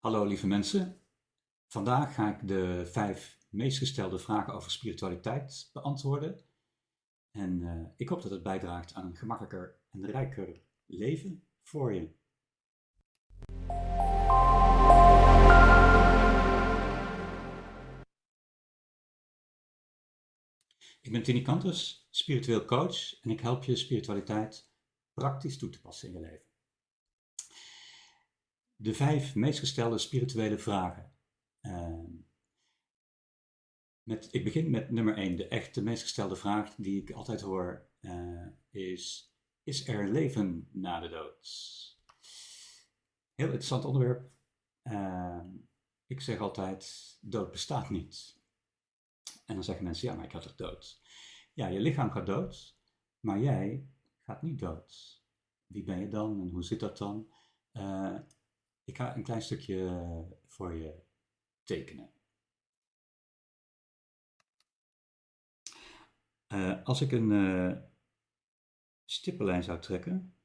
Hallo lieve mensen. Vandaag ga ik de vijf meest gestelde vragen over spiritualiteit beantwoorden. En uh, ik hoop dat het bijdraagt aan een gemakkelijker en rijker leven voor je. Ik ben Tini Kantus, spiritueel coach en ik help je spiritualiteit praktisch toe te passen in je leven. De vijf meest gestelde spirituele vragen. Uh, met, ik begin met nummer 1. De echt meest gestelde vraag die ik altijd hoor uh, is: Is er leven na de dood? Heel interessant onderwerp. Uh, ik zeg altijd: dood bestaat niet. En dan zeggen mensen: ja, maar ik had toch dood? Ja, je lichaam gaat dood, maar jij gaat niet dood. Wie ben je dan en hoe zit dat dan? Uh, ik ga een klein stukje voor je tekenen. Uh, als ik een uh, stippenlijn zou trekken,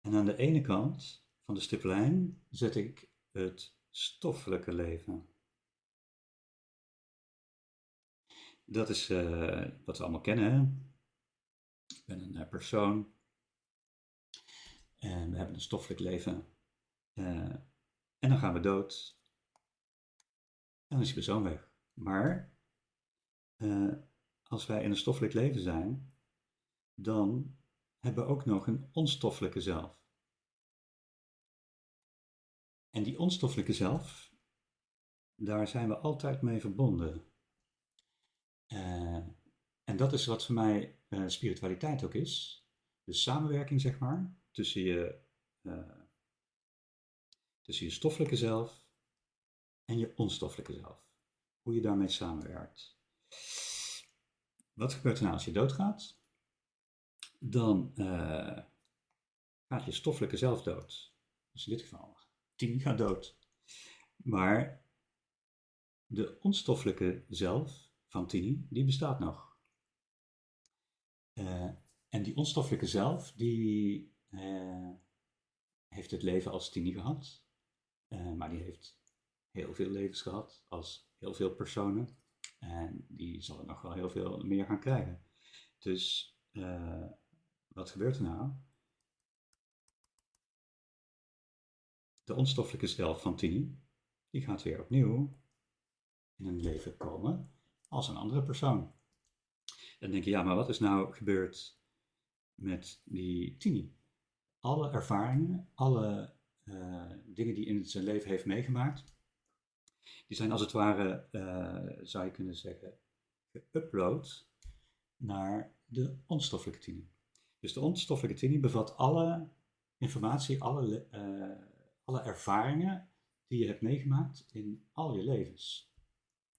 en aan de ene kant van de stippenlijn zet ik het stoffelijke leven. Dat is wat we allemaal kennen. Hè? Ik ben een persoon we hebben een stoffelijk leven. Uh, en dan gaan we dood. En dan is die persoon weg. Maar uh, als wij in een stoffelijk leven zijn, dan hebben we ook nog een onstoffelijke zelf. En die onstoffelijke zelf, daar zijn we altijd mee verbonden. Uh, en dat is wat voor mij spiritualiteit ook is. De samenwerking, zeg maar, tussen je, tussen je stoffelijke zelf en je onstoffelijke zelf. Hoe je daarmee samenwerkt. Wat gebeurt er nou als je doodgaat? Dan uh, gaat je stoffelijke zelf dood. Dus in dit geval, Tini gaat dood. Maar de onstoffelijke zelf van Tini, die bestaat nog. Uh, en die onstoffelijke zelf, die heeft het leven als Tini gehad. Uh, maar die heeft heel veel levens gehad als heel veel personen. En die zal er nog wel heel veel meer gaan krijgen. Dus uh, wat gebeurt er nou? De onstoffelijke zelf van Tini, die gaat weer opnieuw in een leven komen als een andere persoon. Dan denk je, ja, maar wat is nou gebeurd met die Tini? Alle ervaringen, alle uh, dingen die in zijn leven heeft meegemaakt, die zijn als het ware, uh, zou je kunnen zeggen, geüpload naar de onstoffelijke tini. Dus de onstoffelijke tini bevat alle informatie, alle, uh, alle ervaringen die je hebt meegemaakt in al je levens.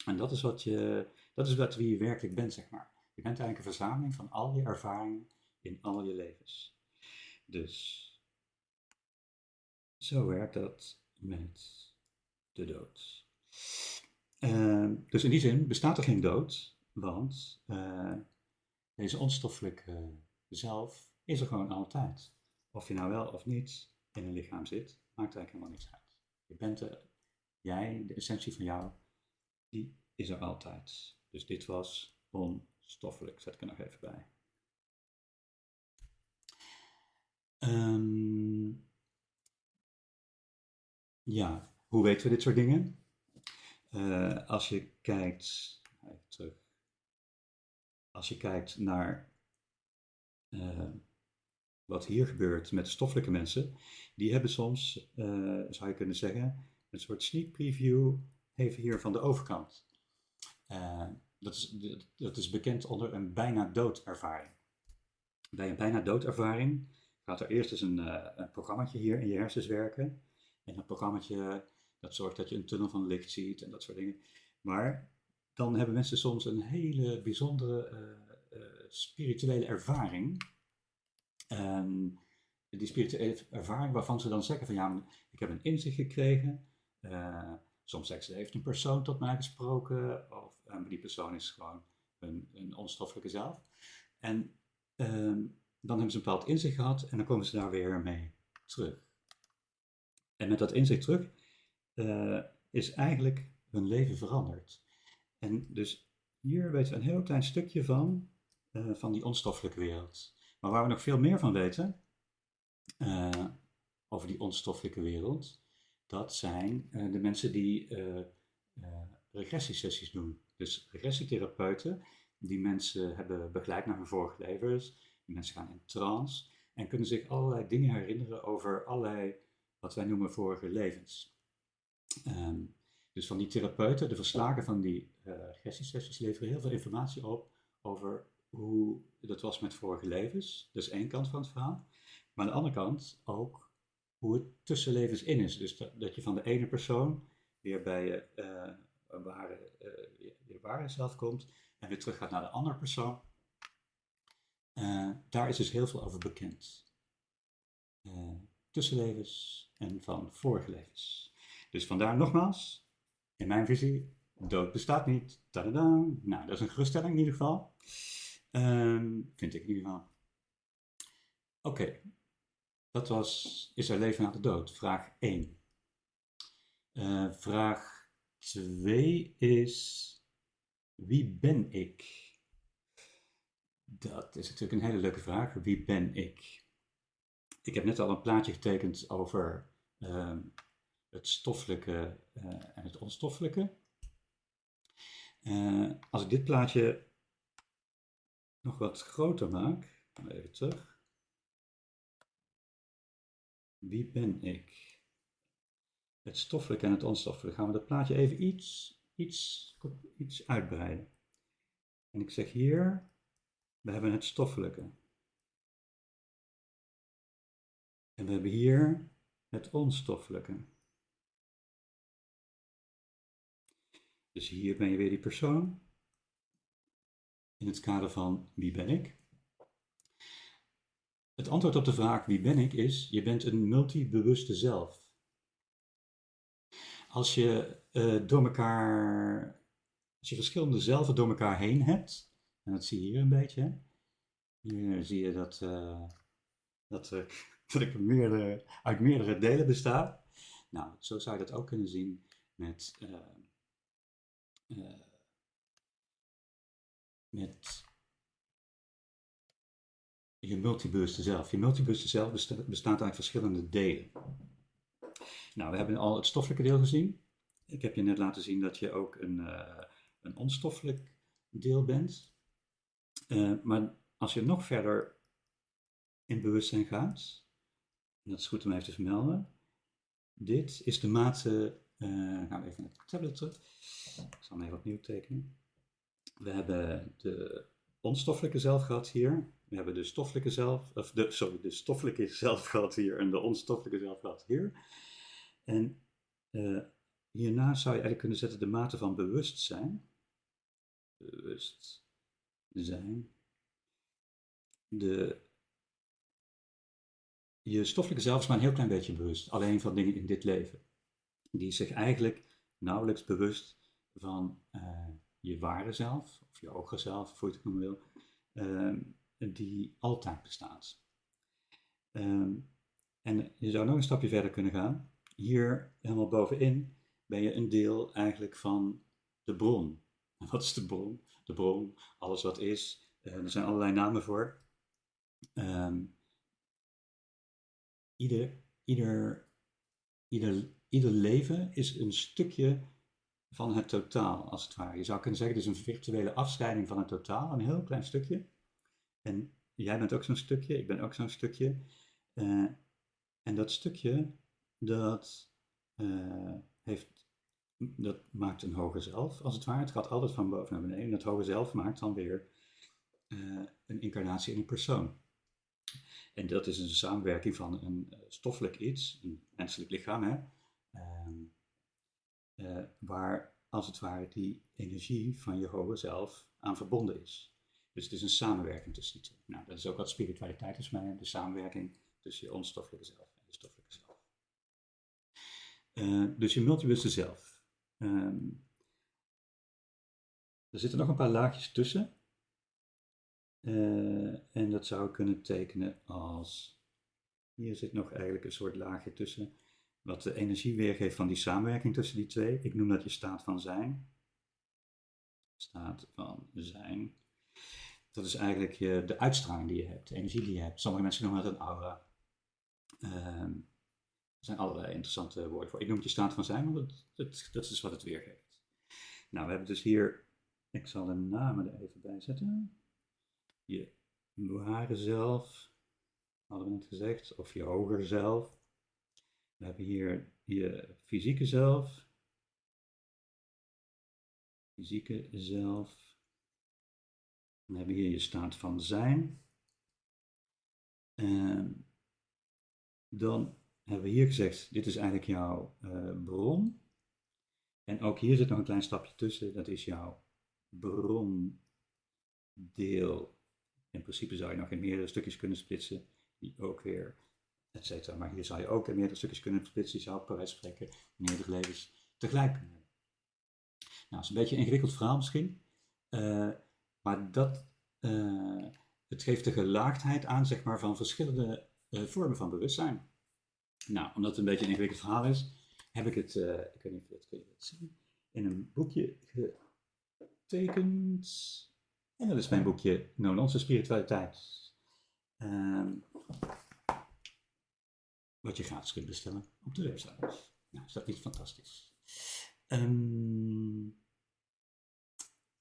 En dat is wat je, dat is wat wie je werkelijk bent, zeg maar. Je bent eigenlijk een verzameling van al je ervaringen in al je levens. Dus zo werkt dat met de dood. Uh, dus in die zin bestaat er geen dood, want uh, deze onstoffelijke zelf is er gewoon altijd. Of je nou wel of niet in een lichaam zit, maakt eigenlijk helemaal niks uit. Je bent er, jij, de essentie van jou, die is er altijd. Dus dit was onstoffelijk, zet ik er nog even bij. Um, ja, hoe weten we dit soort dingen? Uh, als je kijkt, terug. Als je kijkt naar uh, wat hier gebeurt met stoffelijke mensen, die hebben soms, uh, zou je kunnen zeggen, een soort sneak preview even hier van de overkant. dat, is, dat is bekend onder een bijna doodervaring. Bij een bijna doodervaring gaat er eerst eens een, een programmaatje hier in je hersens werken. En dat programma dat zorgt dat je een tunnel van licht ziet en dat soort dingen. Maar dan hebben mensen soms een hele bijzondere uh, uh, spirituele ervaring. Um, die spirituele ervaring waarvan ze dan zeggen van ja, ik heb een inzicht gekregen. Soms zeggen ze, heeft een persoon tot mij gesproken. Of die persoon is gewoon een, een onstoffelijke zelf. En um, dan hebben ze een bepaald inzicht gehad en dan komen ze daar weer mee terug. En met dat inzicht terug uh, is eigenlijk hun leven veranderd. En dus hier weten we een heel klein stukje van, uh, van die onstoffelijke wereld. Maar waar we nog veel meer van weten, uh, over die onstoffelijke wereld, dat zijn de mensen die regressiesessies doen. Dus regressietherapeuten die mensen hebben begeleid naar hun vorige levens. Mensen gaan in trance en kunnen zich allerlei dingen herinneren over allerlei, wat wij noemen, vorige levens. Um, dus van die therapeuten, de verslagen van die uh, leveren heel veel informatie op over hoe dat was met vorige levens. Dat is één kant van het verhaal. Maar aan de andere kant ook hoe het tussen levens in is. Dus dat, dat je van de ene persoon weer bij je uh, ware, uh, je ware zelf komt en weer terug gaat naar de andere persoon. Uh, daar is dus heel veel over bekend. Uh, tussenlevens en van vorige levens. Dus vandaar nogmaals, in mijn visie, dood bestaat niet. Tadada. Nou, dat is een geruststelling in ieder geval. Uh, vind ik in ieder geval. Oké, dat was, is er leven na de dood? Vraag 1. Uh, vraag 2 is, wie ben ik? Dat is natuurlijk een hele leuke vraag. Wie ben ik? Ik heb net al een plaatje getekend over uh, het stoffelijke uh, en het onstoffelijke. Uh, als ik dit plaatje nog wat groter maak, even terug. Wie ben ik? Het stoffelijke en het onstoffelijke. Gaan we dat plaatje even iets iets, iets uitbreiden. En ik zeg hier, we hebben het stoffelijke. En we hebben hier het onstoffelijke. Dus hier ben je weer die persoon. In het kader van wie ben ik? Het antwoord op de vraag wie ben ik is, je bent een multibewuste zelf. Als je uh, door elkaar, als je verschillende zelven door elkaar heen hebt, en dat zie je hier een beetje, hier zie je dat, uh, dat, uh, dat ik uit meerdere delen besta. Nou, zo zou je dat ook kunnen zien met, met je multibewuste zelf. Je multibewuste zelf bestaat, uit verschillende delen. Nou, we hebben al het stoffelijke deel gezien. Ik heb je net laten zien dat je ook een, een onstoffelijk deel bent. Uh, maar als je nog verder in bewustzijn gaat, dat is goed om even te vermelden, dit is de mate, uh, gaan we even naar de tablet terug, ik zal hem even opnieuw tekenen. We hebben de onstoffelijke zelf gehad hier, we hebben de stoffelijke zelf, of de, sorry, de stoffelijke zelf hier en de onstoffelijke zelf hier. En uh, hierna zou je eigenlijk kunnen zetten de mate van bewustzijn. Bewustzijn. De, je stoffelijke zelf is maar een heel klein beetje bewust, alleen van dingen in dit leven. Die zich eigenlijk nauwelijks bewust van uh, je ware zelf, of je hoger zelf, hoe je het noemen wil, uh, die altijd bestaat. Um, en je zou nog een stapje verder kunnen gaan hier helemaal bovenin ben je een deel eigenlijk van de bron. wat is de bron? De bron, alles wat is. Uh, er zijn allerlei namen voor. Um, ieder, ieder, ieder, ieder leven is een stukje van het totaal, als het ware. Je zou kunnen zeggen, het is een virtuele afscheiding van het totaal, een heel klein stukje. En jij bent ook zo'n stukje, ik ben ook zo'n stukje. Uh, en dat stukje, dat, uh, heeft, dat maakt een hoger zelf, als het ware. Het gaat altijd van boven naar beneden. En dat hoger zelf maakt dan weer uh, een incarnatie in een persoon. En dat is een samenwerking van een uh, stoffelijk iets, een menselijk lichaam, hè, uh, waar als het ware die energie van je hoger zelf aan verbonden is. Dus het is een samenwerking tussen die twee. Nou, dat is ook wat spiritualiteit is mij, de samenwerking tussen je onstoffelijke zelf en je stoffelijke zelf. Dus je multibewuste zelf. Um, er zitten nog een paar laagjes tussen. Uh, en dat zou ik kunnen tekenen als. Hier zit nog eigenlijk een soort laagje tussen. wat de energie weergeeft van die samenwerking tussen die twee. Ik noem dat je staat van zijn. Staat van zijn. Dat is eigenlijk je, de uitstraling die je hebt, de energie die je hebt. Sommige mensen noemen dat een aura. Ehm, zijn allerlei interessante woorden voor. Ik noem het je staat van zijn, want dat, dat, is wat het weergeeft. Nou, we hebben dus hier, ik zal de namen er even bij zetten. Je ware zelf, hadden we net gezegd, of je hoger zelf. We hebben hier je fysieke zelf. Fysieke zelf. Dan hebben we hier je staat van zijn. En dan hebben we hier gezegd, dit is eigenlijk jouw uh, bron. En ook hier zit nog een klein stapje tussen, dat is jouw brondeel. In principe zou je nog in meerdere stukjes kunnen splitsen, die ook weer et Maar hier zou je ook in meerdere stukjes kunnen splitsen. Je zou wijze spreken meerdere levens tegelijk kunnen hebben. Nou, dat is een beetje een ingewikkeld verhaal misschien. Uh, maar dat, uh, het geeft de gelaagdheid aan zeg maar, van verschillende vormen van bewustzijn. Nou, omdat het een beetje een ingewikkeld verhaal is, heb ik het, ik weet niet of dat kun je zien, in een boekje getekend. En dat is mijn boekje No Nonsense Spiritualiteit. Uh, wat je gratis kunt bestellen op de website. Nou, is dat niet fantastisch? Um,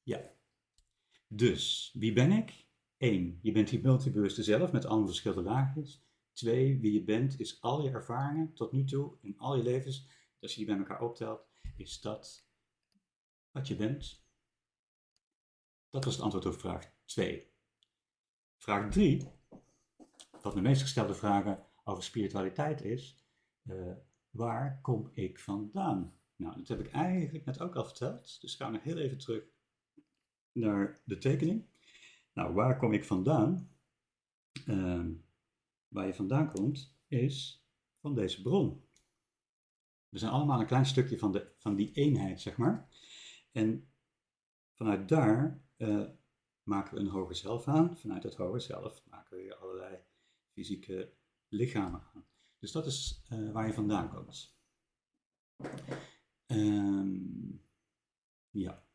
ja. Dus, wie ben ik? Eén, je bent die multibewuste zelf met alle verschillende laagjes. Twee, wie je bent is al je ervaringen tot nu toe in al je levens. Als je die bij elkaar optelt, is dat wat je bent. Dat was het antwoord op vraag 2. Vraag 3, wat de meest gestelde vragen over spiritualiteit is, uh, waar kom ik vandaan? Nou, dat heb ik eigenlijk net ook al verteld, dus gaan we nog heel even terug naar de tekening. Nou, waar kom ik vandaan? Uh, waar je vandaan komt, is van deze bron. We zijn allemaal een klein stukje van, de, van die eenheid, zeg maar. En vanuit daar uh, maken we een hoger zelf aan. Vanuit het hoger zelf maken we allerlei fysieke lichamen aan. Dus dat is uh, waar je vandaan komt. Um, ja.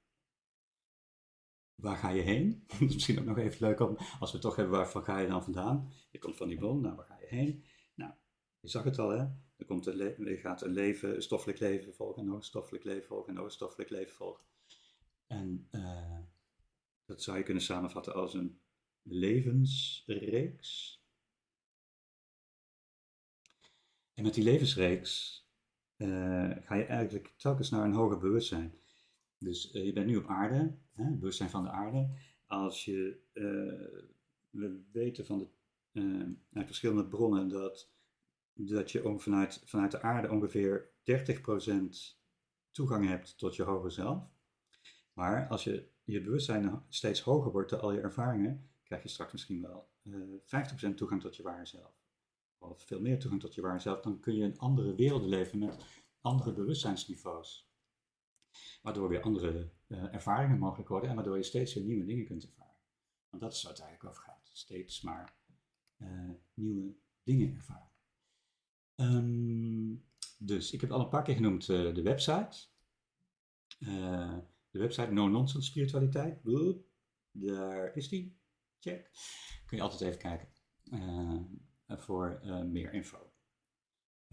Waar ga je heen? Is misschien ook nog even leuk om, als we toch hebben, waar ga je dan vandaan? Je komt van die bron, nou waar ga je heen? Nou, je zag het al hè, er, komt gaat een leven, stoffelijk leven volgen, een stoffelijk leven volgen, een stoffelijk leven volgen. En dat zou je kunnen samenvatten als een levensreeks En met die levensreeks uh, ga je eigenlijk telkens naar een hoger bewustzijn. Dus uh, je bent nu op aarde, hè, bewustzijn van de aarde. Als je, uh, we weten van de, uit verschillende bronnen dat, dat je vanuit, vanuit de aarde ongeveer 30% toegang hebt tot je hoger zelf. Maar als je je bewustzijn steeds hoger wordt door al je ervaringen, krijg je straks misschien wel 50% toegang tot je ware zelf of veel meer toegang tot je ware zelf, dan kun je in andere werelden leven met andere bewustzijnsniveaus. Waardoor weer andere uh, ervaringen mogelijk worden en waardoor je steeds weer nieuwe dingen kunt ervaren. Want dat is wat het eigenlijk over gaat. Steeds maar uh, nieuwe dingen ervaren. Um, dus ik heb al een paar keer genoemd uh, de website. de website No Nonsense Spiritualiteit. Daar is die. Check. Kun je altijd even kijken voor meer info.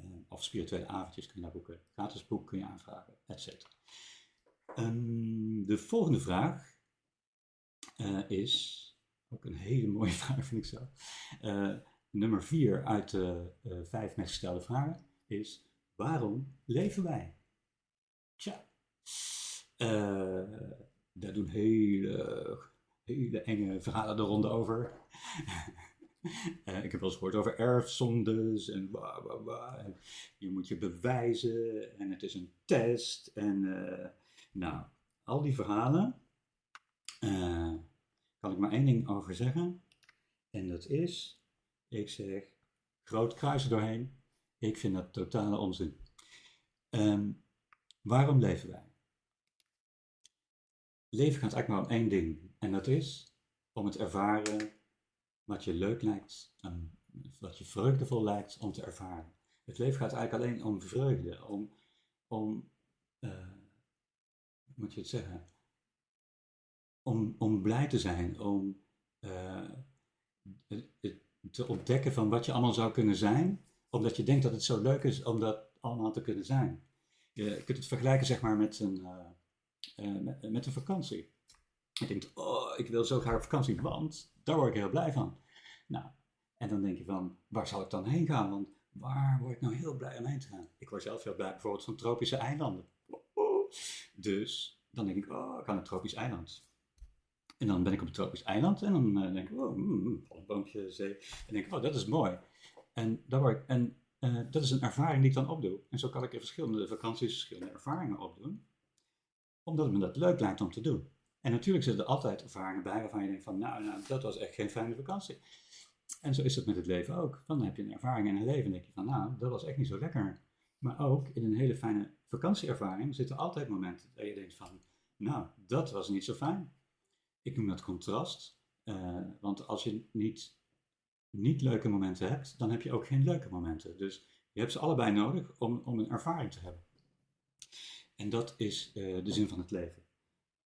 Uh, of spirituele avondjes kun je daar boeken, gratis boek kun je aanvragen, etc. Um, ehm, de volgende vraag uh, is, ook een hele mooie vraag vind ik zo. nummer vier uit de vijf meest gestelde vragen is, waarom leven wij? Tja, daar doen hele, hele enge verhalen de ronde over. Ik heb wel eens gehoord over erfzondes en, blah, blah, en je moet je bewijzen en het is een test. En uh, nou, al die verhalen uh, kan ik maar één ding over zeggen. En dat is, ik zeg, groot kruis doorheen. Ik vind dat totale onzin. Um, waarom leven wij? Leven gaat eigenlijk maar om één ding. En dat is om het ervaren wat je leuk lijkt, wat je vreugdevol lijkt om te ervaren. Het leven gaat eigenlijk alleen om vreugde, om, om hoe moet je het zeggen, om, om blij te zijn, om uh, te ontdekken van wat je allemaal zou kunnen zijn, omdat je denkt dat het zo leuk is om dat allemaal te kunnen zijn. Je kunt het vergelijken zeg maar met een, met, met, een vakantie. Je denkt, oh, ik wil zo graag op vakantie, want daar word ik heel blij van. Nou, en dan denk je van, waar zal ik dan heen gaan? Want waar word ik nou heel blij om heen te gaan? Ik word zelf heel blij bijvoorbeeld van tropische eilanden. Dus dan denk ik, oh, ik ga naar een tropisch eiland. En dan ben ik op een tropisch eiland en dan uh, denk ik, oh, mm, een zee. En denk ik, oh, dat is mooi. En, daar word ik, en uh, dat is een ervaring die ik dan opdoe. En zo kan ik in verschillende vakanties verschillende ervaringen opdoen. Omdat me dat leuk lijkt om te doen. En natuurlijk zitten er altijd ervaringen bij waarvan je denkt van, nou, nou dat was echt geen fijne vakantie. En zo is het met het leven ook. Dan heb je een ervaring in een leven en denk je van, nou, dat was echt niet zo lekker. Maar ook in een hele fijne vakantieervaring zitten altijd momenten dat je denkt van, nou, dat was niet zo fijn. Ik noem dat contrast. Uh, want als je niet, niet leuke momenten hebt, dan heb je ook geen leuke momenten. Dus je hebt ze allebei nodig om, om een ervaring te hebben. En dat is uh, de zin van het leven.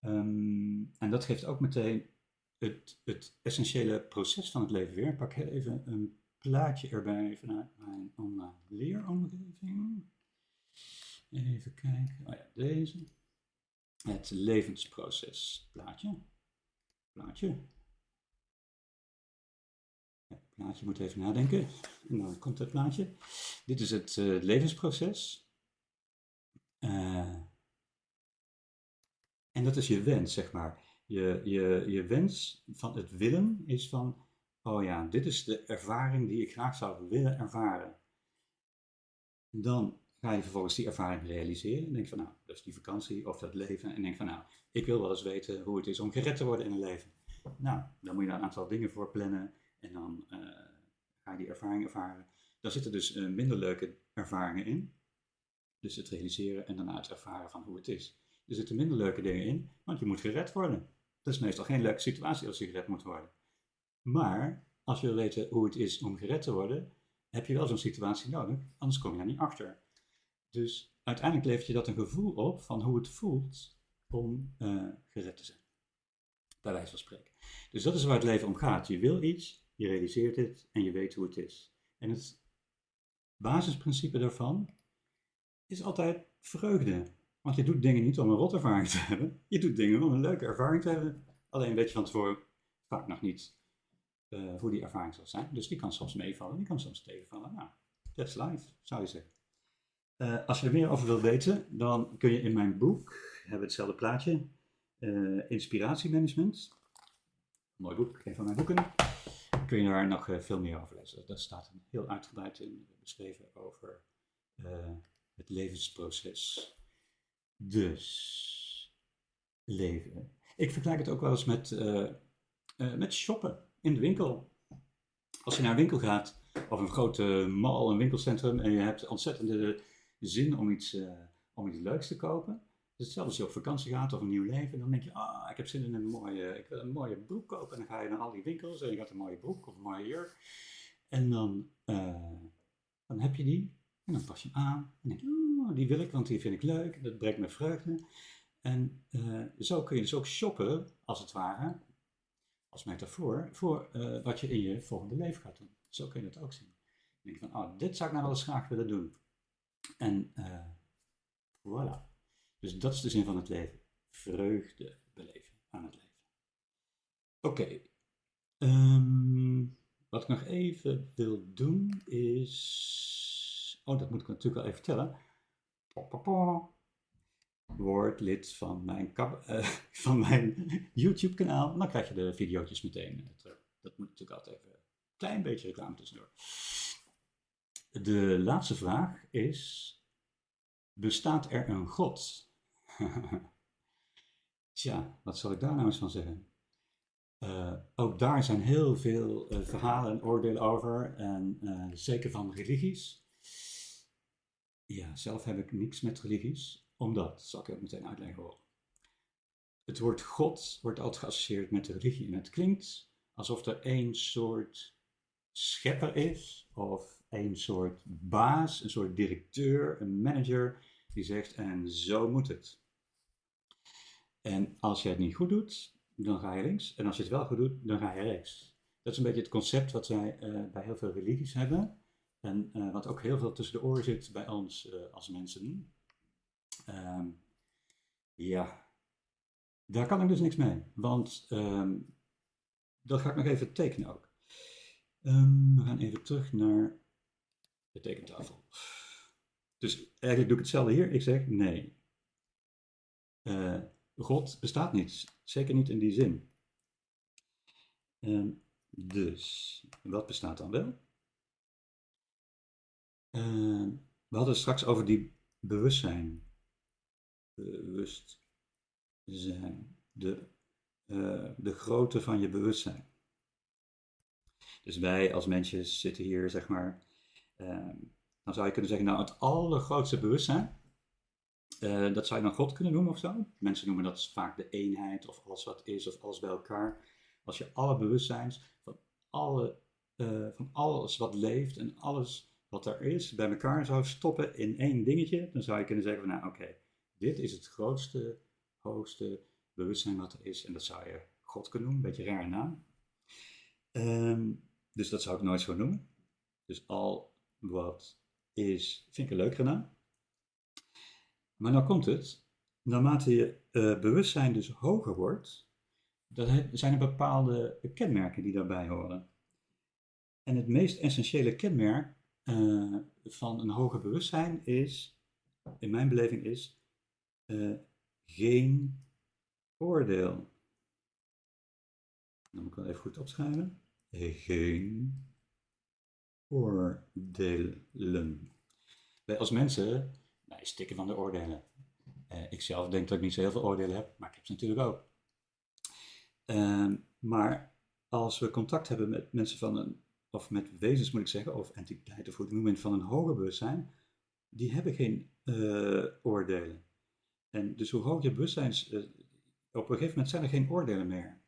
Um, en dat geeft ook meteen het, het essentiële proces van het leven weer. Ik pak even een plaatje erbij vanuit mijn online leeromgeving. Even kijken. Oh ja, deze. Het levensproces plaatje. Plaatje. Ja, plaatje moet even nadenken. En dan komt het plaatje. Dit is het uh, levensproces. En dat is je wens, zeg maar. Je, je, je wens van het willen is van, oh ja, dit is de ervaring die ik graag zou willen ervaren. Dan ga je vervolgens die ervaring realiseren en denk van, nou, dat is die vakantie of dat leven. En denk van, nou, ik wil wel eens weten hoe het is om gered te worden in een leven. Nou, dan moet je daar een aantal dingen voor plannen en dan uh, ga je die ervaring ervaren. Daar zitten dus uh, minder leuke ervaringen in. Dus het realiseren en daarna het ervaren van hoe het is. Er zitten minder leuke dingen in, want je moet gered worden. Dat is meestal geen leuke situatie als je gered moet worden. Maar als je wil weten hoe het is om gered te worden, heb je wel zo'n situatie nodig, anders kom je daar niet achter. Dus uiteindelijk levert je dat een gevoel op van hoe het voelt om uh, gered te zijn. Bij wijze van spreken. Dus dat is waar het leven om gaat. Je wil iets, je realiseert het en je weet hoe het is. En het basisprincipe daarvan is altijd vreugde. Want je doet dingen niet om een rotervaring te hebben. Je doet dingen om een leuke ervaring te hebben. Alleen weet je van tevoren vaak nog niet uh, hoe die ervaring zal zijn. Dus die kan soms meevallen, die kan soms tegenvallen. Nou, that's life, zou je zeggen. Uh, als je er meer over wilt weten, dan kun je in mijn boek, hebben hetzelfde plaatje, uh, Inspiratiemanagement. Mooi boek, een van mijn boeken. Kun je daar nog veel meer over lezen. Daar staat heel uitgebreid in beschreven over het levensproces. Dus, leven. Ik vergelijk het ook wel eens met, uh, uh, met shoppen in de winkel. Als je naar een winkel gaat, of een grote mall, een winkelcentrum, en je hebt ontzettende zin om iets, uh, om iets leuks te kopen. Dus hetzelfde als je op vakantie gaat of een nieuw leven, dan denk je, ah, ik heb zin in een mooie, ik wil een mooie broek kopen. En dan ga je naar al die winkels en je gaat een mooie broek of een mooie jurk. En dan, dan heb je die en dan pas je hem aan en denk je, oh, die wil ik, want die vind ik leuk, dat brengt me vreugde. En uh, zo kun je dus ook shoppen, als het ware, als metafoor, voor uh, wat je in je volgende leven gaat doen. Zo kun je dat ook zien. Dan denk je van, oh, dit zou ik nou wel eens graag willen doen. En uh, voilà. Dus dat is de zin van het leven. Vreugde beleven aan het leven. Oké. Ehm, wat ik nog even wil doen is. Oh, dat moet ik natuurlijk wel even vertellen. Word lid van mijn, uh, van mijn YouTube kanaal. Dan krijg je de video's meteen terug. Dat moet natuurlijk altijd even een klein beetje reclame tussendoor. De laatste vraag is: Bestaat er een God? Tja, wat zal ik daar nou eens van zeggen? Uh, ook daar zijn heel veel verhalen en oordelen over, en zeker van religies. Ja, zelf heb ik niks met religies, omdat, zal ik ook meteen uitleggen waarom. Het woord God wordt altijd geassocieerd met de religie en het klinkt alsof er één soort schepper is of een soort baas, een soort directeur, een manager die zegt en zo moet het. En als je het niet goed doet, dan ga je links. En als je het wel goed doet, dan ga je rechts. Dat is een beetje het concept wat wij uh, bij heel veel religies hebben. En uh, wat ook heel veel tussen de oren zit bij ons uh, als mensen. Um, ja, daar kan ik dus niks mee. Want um, dat ga ik nog even tekenen ook. Um, we gaan even terug naar de tekentafel. Dus eigenlijk doe ik hetzelfde hier. Ik zeg nee. Uh, God bestaat niet. Zeker niet in die zin. Dus, wat bestaat dan wel? Uh, we hadden het straks over die bewustzijn. Bewustzijn. De, uh, de grootte van je bewustzijn. Dus wij als mensjes zitten hier, zeg maar. Uh, dan zou je kunnen zeggen, nou, het allergrootste bewustzijn. Uh, dat zou je dan God kunnen noemen of zo. Mensen noemen dat vaak de eenheid of alles wat is of alles bij elkaar. Als je alle bewustzijns van, alle, uh, van alles wat leeft en alles wat er is bij elkaar zou stoppen in één dingetje, dan zou je kunnen zeggen van nou oké, dit is het grootste, hoogste bewustzijn wat er is en dat zou je God kunnen noemen, een beetje rare naam. Um, dus dat zou ik nooit zo noemen. Dus al wat is, vind ik een leukere naam. Maar nou komt het, naarmate je uh, bewustzijn dus hoger wordt, zijn er bepaalde kenmerken die daarbij horen. En het meest essentiële kenmerk uh, van een hoger bewustzijn is, in mijn beleving is, uh, geen oordeel. Dan moet ik wel even goed opschrijven. Geen oordelen. Wij als mensen wij stikken van de oordelen. Uh, ik zelf denk dat ik niet zo heel veel oordelen heb, maar ik heb ze natuurlijk ook. Uh, maar als we contact hebben met mensen van een of met wezens moet ik zeggen, of entiteiten hoe het noemen van een hoger bewustzijn, die hebben geen uh, oordelen. En dus hoe hoger je bewustzijn uh, op een gegeven moment zijn er geen oordelen meer.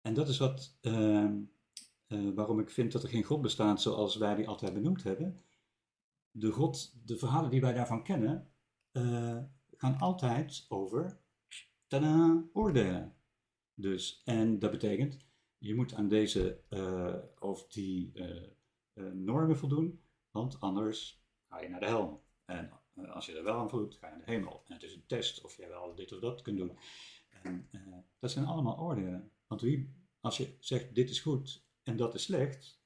En dat is wat, uh, waarom ik vind dat er geen God bestaat zoals wij die altijd benoemd hebben. De God, de verhalen die wij daarvan kennen, gaan altijd over oordelen. Dus, en dat betekent, je moet aan deze uh, of die uh, uh, normen voldoen, want anders ga je naar de hel. En als je er wel aan voldoet, ga je naar de hemel. En het is een test of jij wel dit of dat kunt doen. En dat zijn allemaal oordelen. Want wie, als je zegt dit is goed en dat is slecht,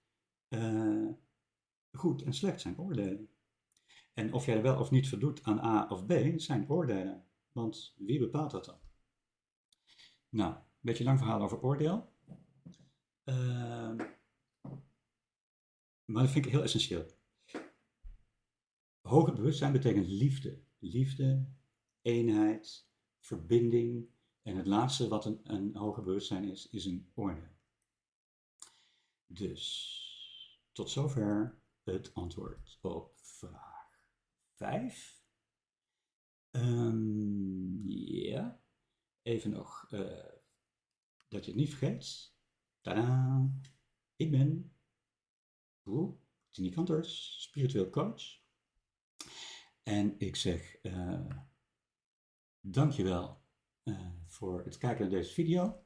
goed en slecht zijn oordelen. En of jij er wel of niet voldoet aan A of B, zijn oordelen. Want wie bepaalt dat dan? Nou, een beetje lang verhaal over oordeel. Uh, maar dat vind ik heel essentieel. Hoger bewustzijn betekent liefde. Liefde, eenheid, verbinding. En het laatste wat een, een hoger bewustzijn is, is een orde. Dus tot zover het antwoord op vraag 5. Um, ehm, ja, even nog uh, dat je het niet vergeet. Tadaa! Ik ben Tini Kanters, spiritueel coach. En ik zeg uh, dankjewel uh, voor het kijken naar deze video.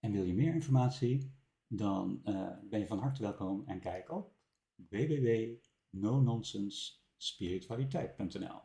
En wil je meer informatie, dan uh, ben je van harte welkom en kijk op www.nononsensespiritualiteit.nl